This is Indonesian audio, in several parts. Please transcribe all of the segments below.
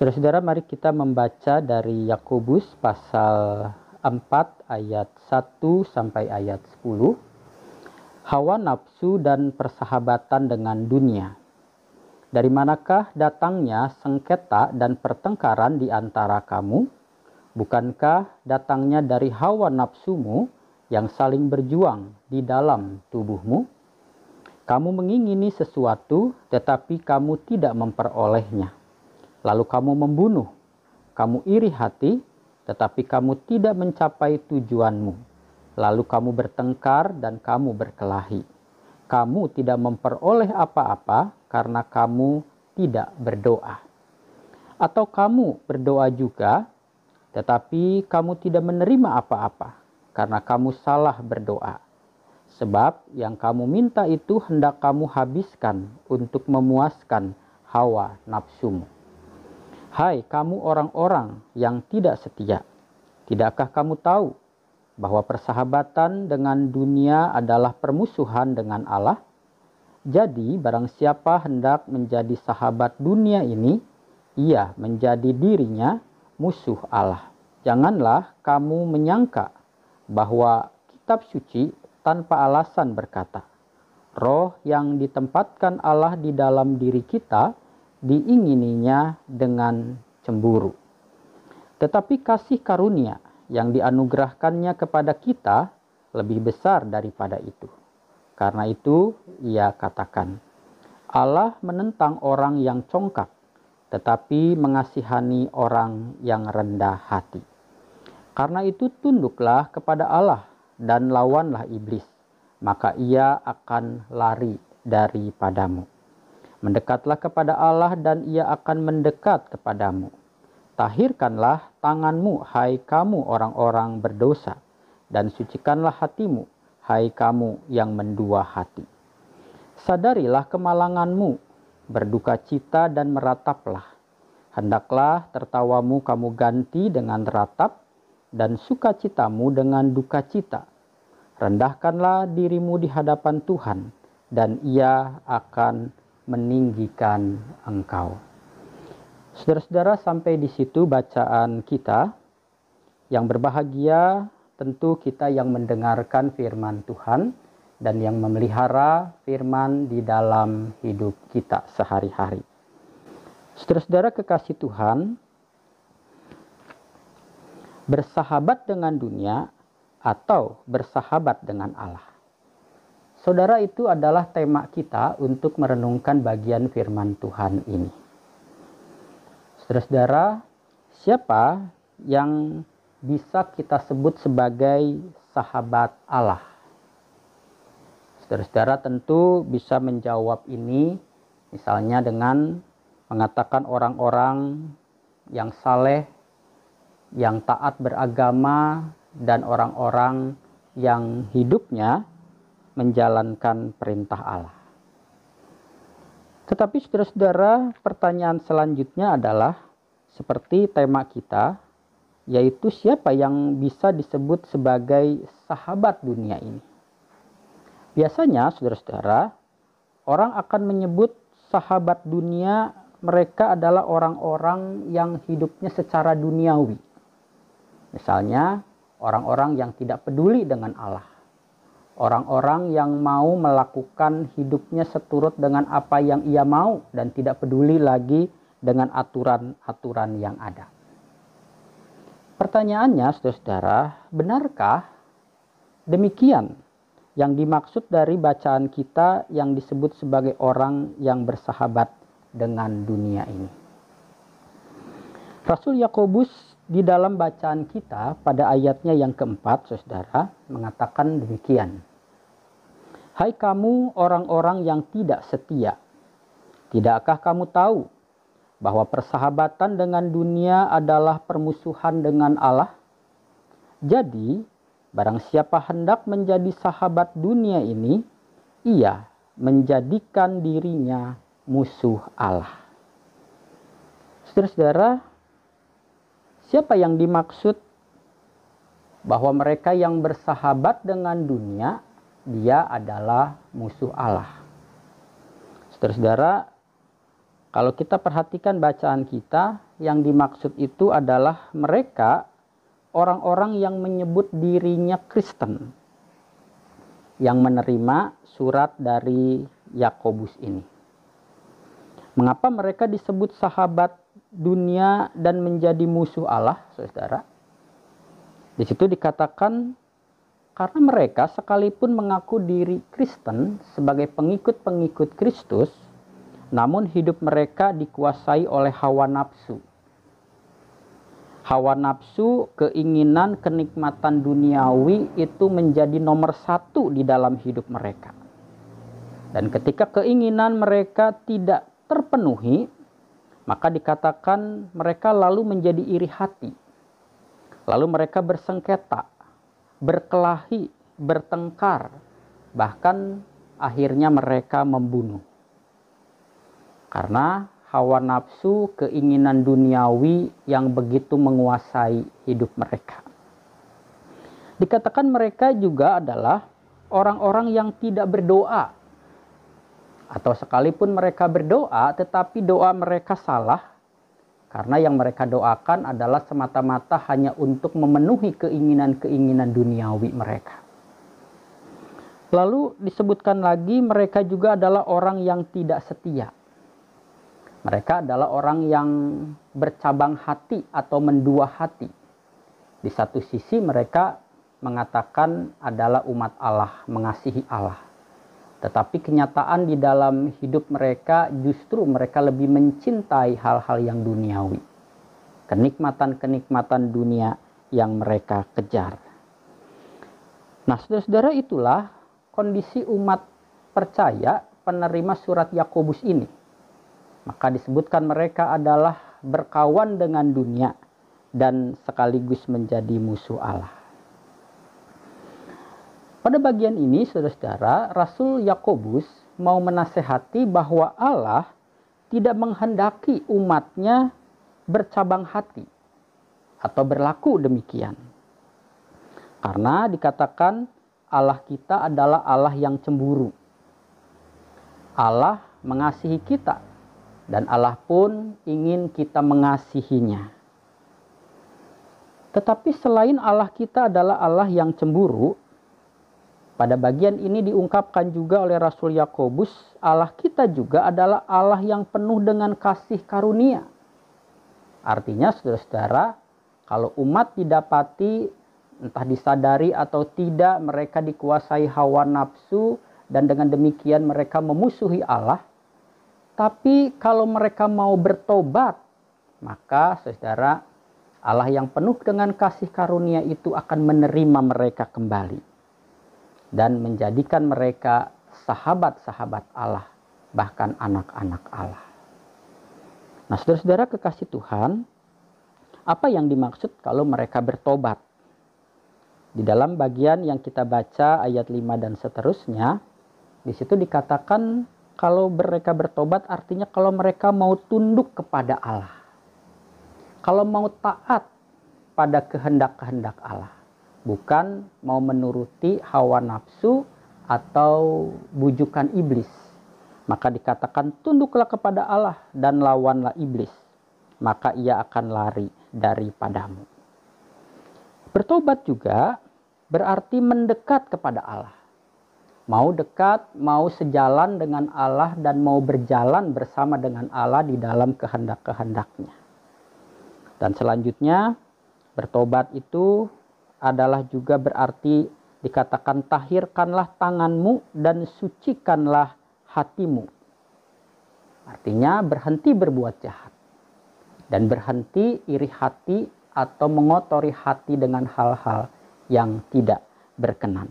Saudara-saudara, mari kita membaca dari Yakobus pasal 4 ayat 1 sampai ayat 10. Hawa nafsu dan persahabatan dengan dunia. Dari manakah datangnya sengketa dan pertengkaran di antara kamu? Bukankah datangnya dari hawa nafsumu yang saling berjuang di dalam tubuhmu? Kamu mengingini sesuatu, tetapi kamu tidak memperolehnya. Lalu kamu membunuh, kamu iri hati, tetapi kamu tidak mencapai tujuanmu. Lalu kamu bertengkar dan kamu berkelahi. Kamu tidak memperoleh apa-apa karena kamu tidak berdoa. Atau kamu berdoa juga, tetapi kamu tidak menerima apa-apa karena kamu salah berdoa. Sebab yang kamu minta itu hendak kamu habiskan untuk memuaskan hawa nafsumu. Hai kamu orang-orang yang tidak setia, tidakkah kamu tahu bahwa persahabatan dengan dunia adalah permusuhan dengan Allah? Jadi, barang siapa hendak menjadi sahabat dunia ini, ia menjadi dirinya musuh Allah. Janganlah kamu menyangka bahwa kitab suci tanpa alasan berkata, "Roh yang ditempatkan Allah di dalam diri kita." Diingininya dengan cemburu. Tetapi kasih karunia yang dianugerahkannya kepada kita lebih besar daripada itu. Karena itu ia katakan, Allah menentang orang yang congkak, tetapi mengasihani orang yang rendah hati. Karena itu tunduklah kepada Allah dan lawanlah iblis, maka ia akan lari daripadamu. Mendekatlah kepada Allah dan ia akan mendekat kepadamu. Tahirkanlah tanganmu, hai kamu orang-orang berdosa, dan sucikanlah hatimu, hai kamu yang mendua hati. Sadarilah kemalanganmu, berduka cita dan merataplah. Hendaklah tertawamu kamu ganti dengan ratap, dan sukacitamu dengan duka cita. Rendahkanlah dirimu di hadapan Tuhan, dan ia akan meninggikan engkau. Saudara-saudara, sampai di situ bacaan kita. Yang berbahagia tentu kita yang mendengarkan firman Tuhan dan yang memelihara firman di dalam hidup kita sehari-hari. Saudara-saudara kekasih Tuhan, bersahabat dengan dunia atau bersahabat dengan Allah. Saudara, itu adalah tema kita untuk merenungkan bagian firman Tuhan ini. Saudara-saudara, siapa yang bisa kita sebut sebagai sahabat Allah? Saudara-saudara tentu bisa menjawab ini misalnya dengan mengatakan orang-orang yang saleh, yang taat beragama, dan orang-orang yang hidupnya menjalankan perintah Allah. Tetapi saudara-saudara, pertanyaan selanjutnya adalah seperti tema kita, yaitu siapa yang bisa disebut sebagai sahabat dunia ini. Biasanya saudara-saudara, orang akan menyebut sahabat dunia mereka adalah orang-orang yang hidupnya secara duniawi. Misalnya, orang-orang yang tidak peduli dengan Allah Orang-orang yang mau melakukan hidupnya seturut dengan apa yang ia mau dan tidak peduli lagi dengan aturan-aturan yang ada. Pertanyaannya, saudara-saudara, benarkah demikian yang dimaksud dari bacaan kita yang disebut sebagai orang yang bersahabat dengan dunia ini? Rasul Yakobus di dalam bacaan kita pada ayatnya yang keempat, saudara, mengatakan demikian. Hai kamu orang-orang yang tidak setia, tidakkah kamu tahu bahwa persahabatan dengan dunia adalah permusuhan dengan Allah? Jadi, barang siapa hendak menjadi sahabat dunia ini, ia menjadikan dirinya musuh Allah. Saudara-saudara, siapa yang dimaksud bahwa mereka yang bersahabat dengan dunia dia adalah musuh Allah. Saudara-saudara, kalau kita perhatikan bacaan kita, yang dimaksud itu adalah mereka orang-orang yang menyebut dirinya Kristen yang menerima surat dari Yakobus ini. Mengapa mereka disebut sahabat dunia dan menjadi musuh Allah, Saudara? Di situ dikatakan karena mereka sekalipun mengaku diri Kristen sebagai pengikut-pengikut Kristus, namun hidup mereka dikuasai oleh hawa nafsu. Hawa nafsu, keinginan, kenikmatan duniawi itu menjadi nomor satu di dalam hidup mereka. Dan ketika keinginan mereka tidak terpenuhi, maka dikatakan mereka lalu menjadi iri hati. Lalu mereka bersengketa, berkelahi, bertengkar, bahkan akhirnya mereka membunuh. Karena hawa nafsu, keinginan duniawi yang begitu menguasai hidup mereka. Dikatakan mereka juga adalah orang-orang yang tidak berdoa. Atau sekalipun mereka berdoa, tetapi doa mereka salah karena yang mereka doakan adalah semata-mata hanya untuk memenuhi keinginan-keinginan duniawi mereka. Lalu disebutkan lagi mereka juga adalah orang yang tidak setia. Mereka adalah orang yang bercabang hati atau mendua hati. Di satu sisi mereka mengatakan adalah umat Allah, mengasihi Allah. Tetapi kenyataan di dalam hidup mereka justru mereka lebih mencintai hal-hal yang duniawi. Kenikmatan-kenikmatan dunia yang mereka kejar. Nah, saudara-saudara itulah kondisi umat percaya penerima surat Yakobus ini. Maka disebutkan mereka adalah berkawan dengan dunia dan sekaligus menjadi musuh Allah. Pada bagian ini, saudara-saudara, Rasul Yakobus mau menasehati bahwa Allah tidak menghendaki umatnya bercabang hati atau berlaku demikian. Karena dikatakan Allah kita adalah Allah yang cemburu. Allah mengasihi kita dan Allah pun ingin kita mengasihinya. Tetapi selain Allah kita adalah Allah yang cemburu, pada bagian ini diungkapkan juga oleh Rasul Yakobus, Allah kita juga adalah Allah yang penuh dengan kasih karunia. Artinya saudara-saudara, kalau umat didapati entah disadari atau tidak mereka dikuasai hawa nafsu dan dengan demikian mereka memusuhi Allah. Tapi kalau mereka mau bertobat, maka saudara Allah yang penuh dengan kasih karunia itu akan menerima mereka kembali dan menjadikan mereka sahabat-sahabat Allah, bahkan anak-anak Allah. Nah, saudara-saudara kekasih Tuhan, apa yang dimaksud kalau mereka bertobat? Di dalam bagian yang kita baca ayat 5 dan seterusnya, di situ dikatakan kalau mereka bertobat artinya kalau mereka mau tunduk kepada Allah. Kalau mau taat pada kehendak-kehendak Allah bukan mau menuruti hawa nafsu atau bujukan iblis. Maka dikatakan tunduklah kepada Allah dan lawanlah iblis, maka ia akan lari daripadamu. Bertobat juga berarti mendekat kepada Allah. Mau dekat, mau sejalan dengan Allah dan mau berjalan bersama dengan Allah di dalam kehendak-kehendaknya. Dan selanjutnya bertobat itu adalah juga berarti dikatakan tahirkanlah tanganmu dan sucikanlah hatimu. Artinya berhenti berbuat jahat dan berhenti iri hati atau mengotori hati dengan hal-hal yang tidak berkenan.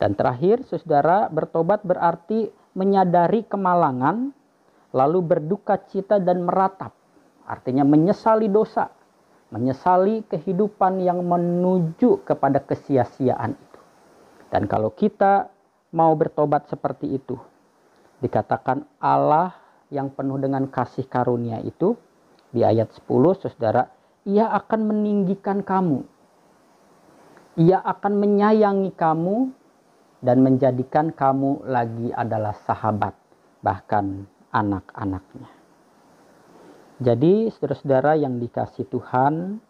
Dan terakhir, saudara, bertobat berarti menyadari kemalangan, lalu berduka cita dan meratap. Artinya menyesali dosa menyesali kehidupan yang menuju kepada kesia-siaan itu. Dan kalau kita mau bertobat seperti itu, dikatakan Allah yang penuh dengan kasih karunia itu di ayat 10 Saudara, ia akan meninggikan kamu. Ia akan menyayangi kamu dan menjadikan kamu lagi adalah sahabat bahkan anak-anaknya. Jadi, saudara-saudara yang dikasih Tuhan,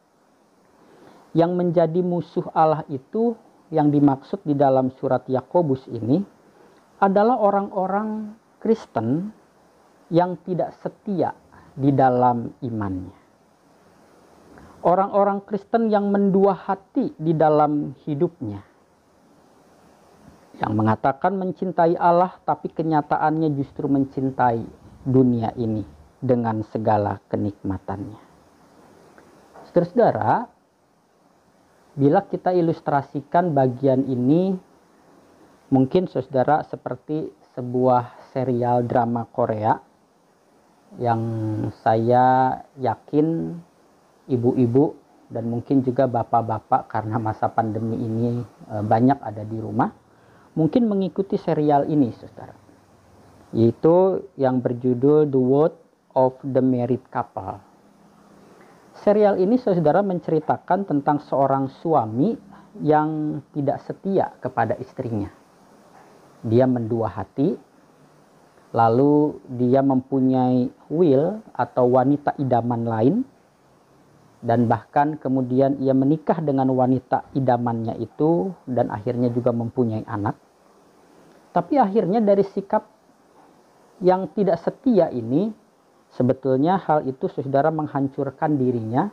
yang menjadi musuh Allah itu yang dimaksud di dalam surat Yakobus ini adalah orang-orang Kristen yang tidak setia di dalam imannya. Orang-orang Kristen yang mendua hati di dalam hidupnya. Yang mengatakan mencintai Allah tapi kenyataannya justru mencintai dunia ini dengan segala kenikmatannya. Saudara-saudara, bila kita ilustrasikan bagian ini mungkin saudara seperti sebuah serial drama Korea yang saya yakin ibu-ibu dan mungkin juga bapak-bapak karena masa pandemi ini eh, banyak ada di rumah mungkin mengikuti serial ini saudara yaitu yang berjudul The World of the Married Couple serial ini saudara menceritakan tentang seorang suami yang tidak setia kepada istrinya dia mendua hati lalu dia mempunyai will atau wanita idaman lain dan bahkan kemudian ia menikah dengan wanita idamannya itu dan akhirnya juga mempunyai anak. Tapi akhirnya dari sikap yang tidak setia ini sebetulnya hal itu saudara menghancurkan dirinya,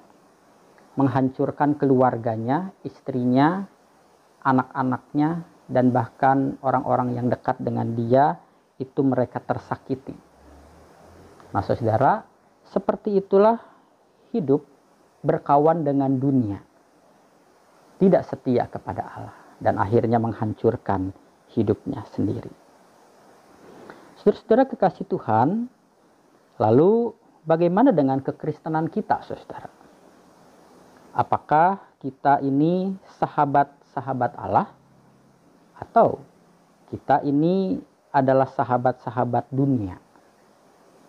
menghancurkan keluarganya, istrinya, anak-anaknya dan bahkan orang-orang yang dekat dengan dia itu mereka tersakiti. Nah, saudara, seperti itulah hidup berkawan dengan dunia. Tidak setia kepada Allah dan akhirnya menghancurkan hidupnya sendiri. Saudara-saudara kekasih Tuhan, lalu bagaimana dengan kekristenan kita, saudara? Apakah kita ini sahabat-sahabat Allah atau kita ini adalah sahabat-sahabat dunia.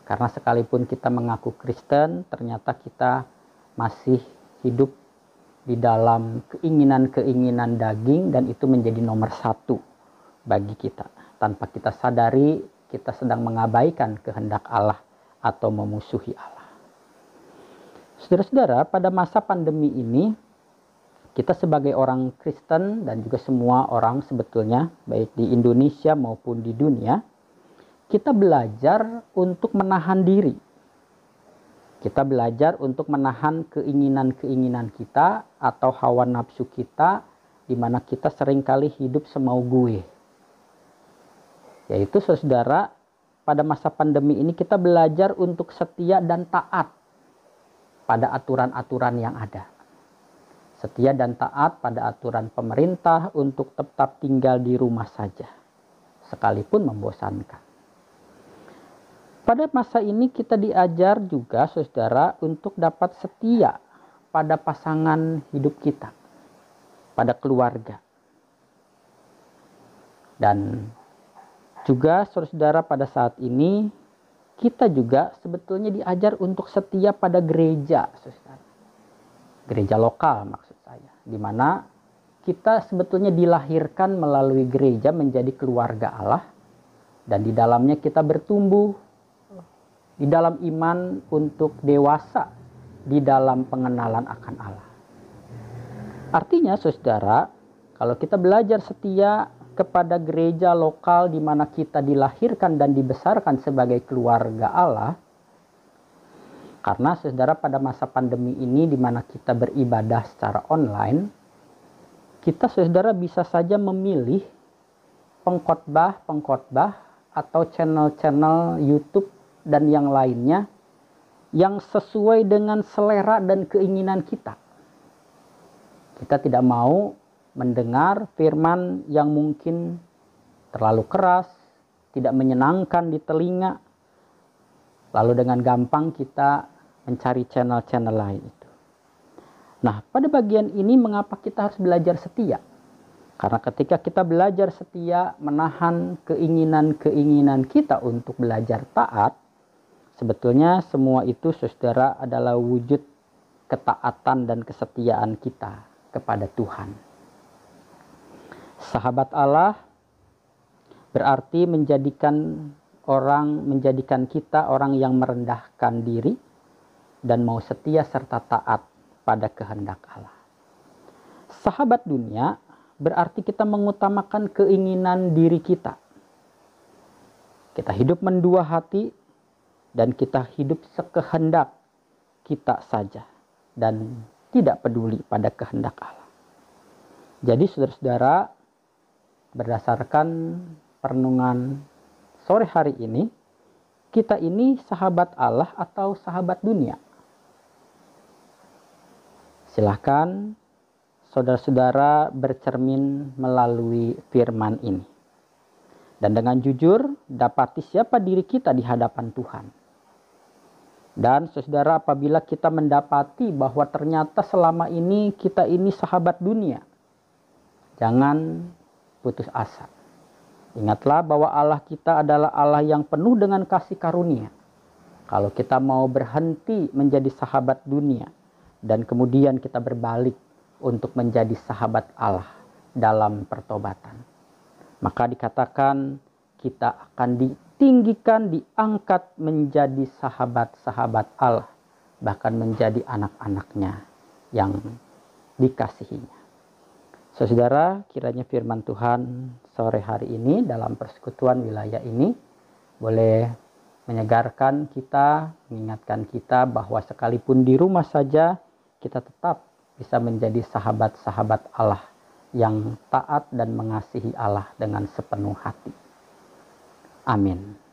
Karena sekalipun kita mengaku Kristen, ternyata kita masih hidup di dalam keinginan-keinginan daging dan itu menjadi nomor satu bagi kita. Tanpa kita sadari, kita sedang mengabaikan kehendak Allah atau memusuhi Allah. Saudara-saudara, pada masa pandemi ini, kita sebagai orang Kristen dan juga semua orang sebetulnya baik di Indonesia maupun di dunia kita belajar untuk menahan diri. Kita belajar untuk menahan keinginan-keinginan kita atau hawa nafsu kita di mana kita sering kali hidup semau gue. Yaitu saudara, pada masa pandemi ini kita belajar untuk setia dan taat pada aturan-aturan yang ada setia dan taat pada aturan pemerintah untuk tetap tinggal di rumah saja, sekalipun membosankan. Pada masa ini kita diajar juga saudara untuk dapat setia pada pasangan hidup kita, pada keluarga. Dan juga saudara pada saat ini kita juga sebetulnya diajar untuk setia pada gereja, saudara. Gereja lokal maksudnya di mana kita sebetulnya dilahirkan melalui gereja menjadi keluarga Allah dan di dalamnya kita bertumbuh di dalam iman untuk dewasa di dalam pengenalan akan Allah. Artinya Saudara, kalau kita belajar setia kepada gereja lokal di mana kita dilahirkan dan dibesarkan sebagai keluarga Allah, karena saudara pada masa pandemi ini di mana kita beribadah secara online, kita saudara bisa saja memilih pengkhotbah-pengkhotbah atau channel-channel YouTube dan yang lainnya yang sesuai dengan selera dan keinginan kita. Kita tidak mau mendengar firman yang mungkin terlalu keras, tidak menyenangkan di telinga. Lalu dengan gampang kita mencari channel-channel lain itu. Nah, pada bagian ini mengapa kita harus belajar setia? Karena ketika kita belajar setia menahan keinginan-keinginan kita untuk belajar taat, sebetulnya semua itu saudara adalah wujud ketaatan dan kesetiaan kita kepada Tuhan. Sahabat Allah berarti menjadikan orang menjadikan kita orang yang merendahkan diri dan mau setia serta taat pada kehendak Allah. Sahabat dunia berarti kita mengutamakan keinginan diri kita. Kita hidup mendua hati dan kita hidup sekehendak kita saja dan tidak peduli pada kehendak Allah. Jadi saudara-saudara berdasarkan perenungan sore hari ini kita ini sahabat Allah atau sahabat dunia? Silahkan saudara-saudara bercermin melalui firman ini. Dan dengan jujur dapati siapa diri kita di hadapan Tuhan. Dan saudara apabila kita mendapati bahwa ternyata selama ini kita ini sahabat dunia. Jangan putus asa. Ingatlah bahwa Allah kita adalah Allah yang penuh dengan kasih karunia. Kalau kita mau berhenti menjadi sahabat dunia dan kemudian kita berbalik untuk menjadi sahabat Allah dalam pertobatan. Maka dikatakan kita akan ditinggikan, diangkat menjadi sahabat-sahabat Allah, bahkan menjadi anak-anaknya yang dikasihinya. Saudara, kiranya firman Tuhan sore hari ini dalam persekutuan wilayah ini boleh menyegarkan kita, mengingatkan kita bahwa sekalipun di rumah saja kita tetap bisa menjadi sahabat-sahabat Allah yang taat dan mengasihi Allah dengan sepenuh hati. Amin.